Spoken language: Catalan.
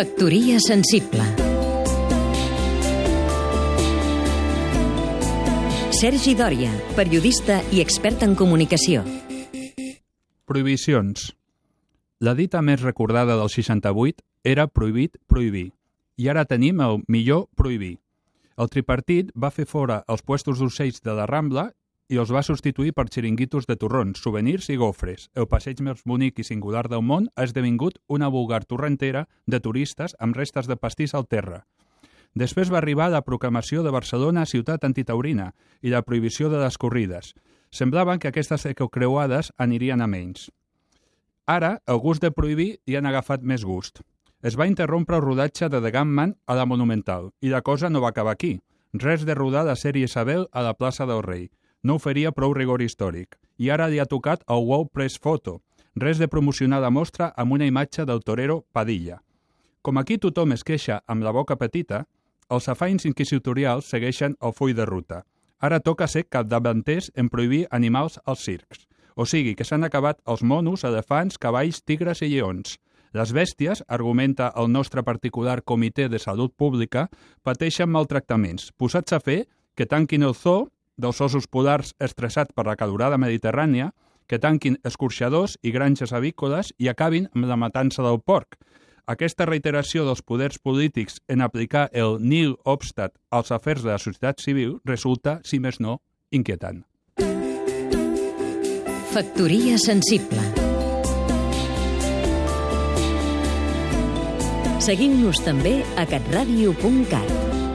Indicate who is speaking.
Speaker 1: Factoria sensible Sergi Dòria, periodista i expert en comunicació.
Speaker 2: Prohibicions. La dita més recordada del 68 era prohibit prohibir, i ara tenim el millor prohibir. El tripartit va fer fora els puestos d'ocells de la Rambla i els va substituir per xiringuitos de torrons, souvenirs i gofres. El passeig més bonic i singular del món ha esdevingut una vulgar torrentera de turistes amb restes de pastís al terra. Després va arribar la proclamació de Barcelona ciutat antitaurina i la prohibició de les corrides. Semblaven que aquestes ecocreuades anirien a menys. Ara, el gust de prohibir hi han agafat més gust. Es va interrompre el rodatge de The Gunman a la Monumental i la cosa no va acabar aquí. Res de rodar la sèrie Isabel a la plaça del Rei no oferia prou rigor històric. I ara li ha tocat el Wow Press Photo, res de promocionar la mostra amb una imatge del torero Padilla. Com aquí tothom es queixa amb la boca petita, els afains inquisitorials segueixen el full de ruta. Ara toca ser capdavanters en prohibir animals als circs. O sigui, que s'han acabat els monos, elefants, cavalls, tigres i lleons. Les bèsties, argumenta el nostre particular Comitè de Salut Pública, pateixen maltractaments, posats a fer que tanquin el zoo dels ossos polars estressats per la calorada mediterrània, que tanquin escorxadors i granges avícoles i acabin amb la matança del porc. Aquesta reiteració dels poders polítics en aplicar el nil obstat als afers de la societat civil resulta, si més no, inquietant.
Speaker 1: Factoria sensible Seguim-nos també a catradio.cat